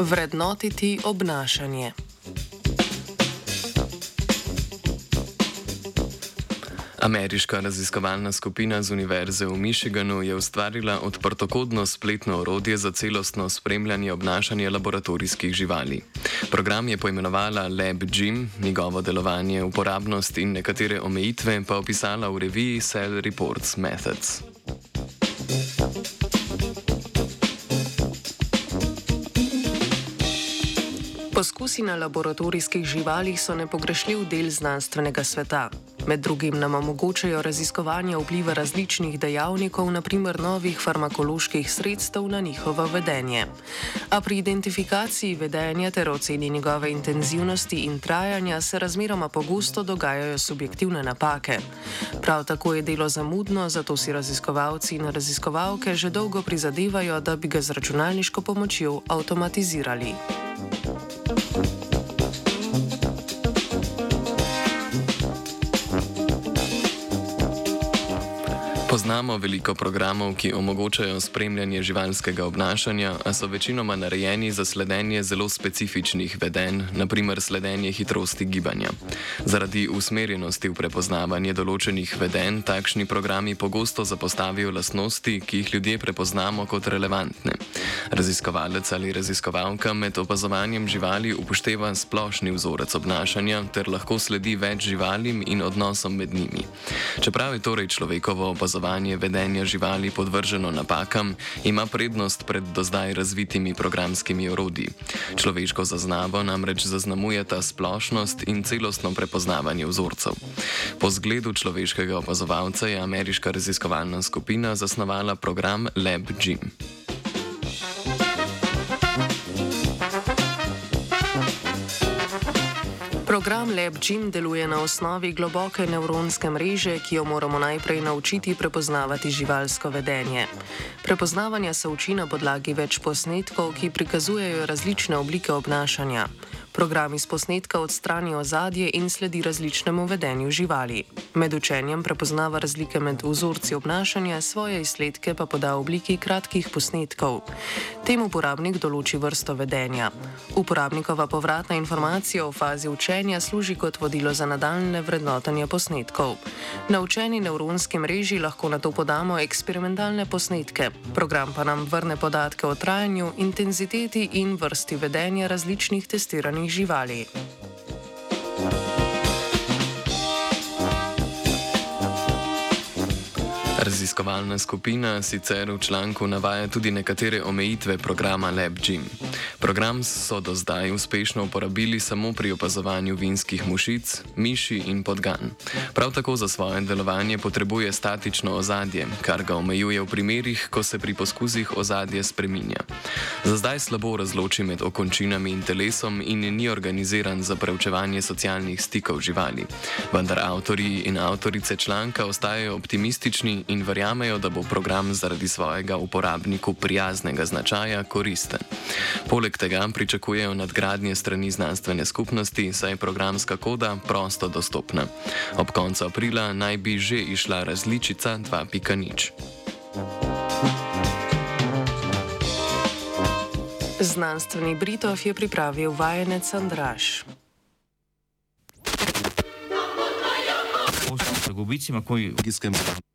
Vrednotiti obnašanje. Ameriška raziskovalna skupina z Univerze v Michiganu je ustvarila odprtokodno spletno orodje za celostno spremljanje obnašanja laboratorijskih živali. Program je poimenovala Lab Gym, njegovo delovanje, uporabnost in nekatere omejitve pa opisala v reviji Cell Reports Methods. Poskusi na laboratorijskih živalih so nepogrešljiv del znanstvenega sveta. Med drugim nam omogočajo raziskovanje vpliva različnih dejavnikov, naprimer novih farmakoloških sredstev na njihovo vedenje. A pri identifikaciji vedenja ter oceni njegove intenzivnosti in trajanja se razmeroma pogosto dogajajo subjektivne napake. Prav tako je delo zamudno, zato si raziskovalci in raziskovalke že dolgo prizadevajo, da bi ga z računalniško pomočjo avtomatizirali. thank you Poznamo veliko programov, ki omogočajo spremljanje živalskega obnašanja, a so večinoma narejeni za sledenje zelo specifičnih vedenj, naprimer sledenje hitrosti gibanja. Zaradi usmerjenosti v prepoznavanje določenih vedenj, takšni programi pogosto zapostavijo lastnosti, ki jih ljudje prepoznamo kot relevantne. Raziskovalec ali raziskovalka med opazovanjem živali upošteva splošni vzorec obnašanja ter lahko sledi več živalim in odnosom med njimi. Čeprav je torej človekovo opazovanje vedenja živali podvrženo napakam, ima prednost pred do zdaj razvitimi programskimi orodji. Človeško zaznavo namreč zaznamuje ta splošnost in celostno prepoznavanje vzorcev. Po zgledu človeškega opazovalca je ameriška raziskovalna skupina zasnovala program Lab Program LabGym deluje na osnovi globoke nevronske mreže, ki jo moramo najprej naučiti prepoznavati živalsko vedenje. Prepoznavanje se uči na podlagi več posnetkov, ki prikazujejo različne oblike obnašanja. Program iz posnetka odstrani ozadje in sledi različnemu vedenju živali. Med učenjem prepoznava razlike med vzorci obnašanja, svoje izsledke pa poda v obliki kratkih posnetkov. Tem uporabnik določi vrsto vedenja. Uporabnikova povratna informacija v fazi učenja služi kot vodilo za nadaljne vrednotenje posnetkov. Na učeni nevronski mreži lahko na to podamo eksperimentalne posnetke. Program pa nam vrne podatke o trajanju, intenziteti in vrsti vedenja različnih testiranih živali. Raziskovalna skupina sicer v članku navaja tudi nekatere omejitve programa LabGym. Program so do zdaj uspešno uporabili samo pri opazovanju vinskih mušic, miši in podgan. Prav tako za svoje delovanje potrebuje statično ozadje, kar ga omejuje v primerih, ko se pri poskusih ozadje spreminja. Za zdaj slabo razloči med okončinami in telesom in ni organiziran za preučevanje socialnih stikov živali. Vendar avtorji in avtorice članka ostajajo optimistični in verjamejo, da bo program zaradi svojega uporabniku prijaznega značaja koristen. Poleg tega pričakujejo nadgradnje strani znanstvene skupnosti, saj je programska koda prosto dostopna. Ob koncu aprila naj bi že išla različica 2.0. Znanstveni Britov je pripravil vajenec Andraš. Gubicima koji... Three,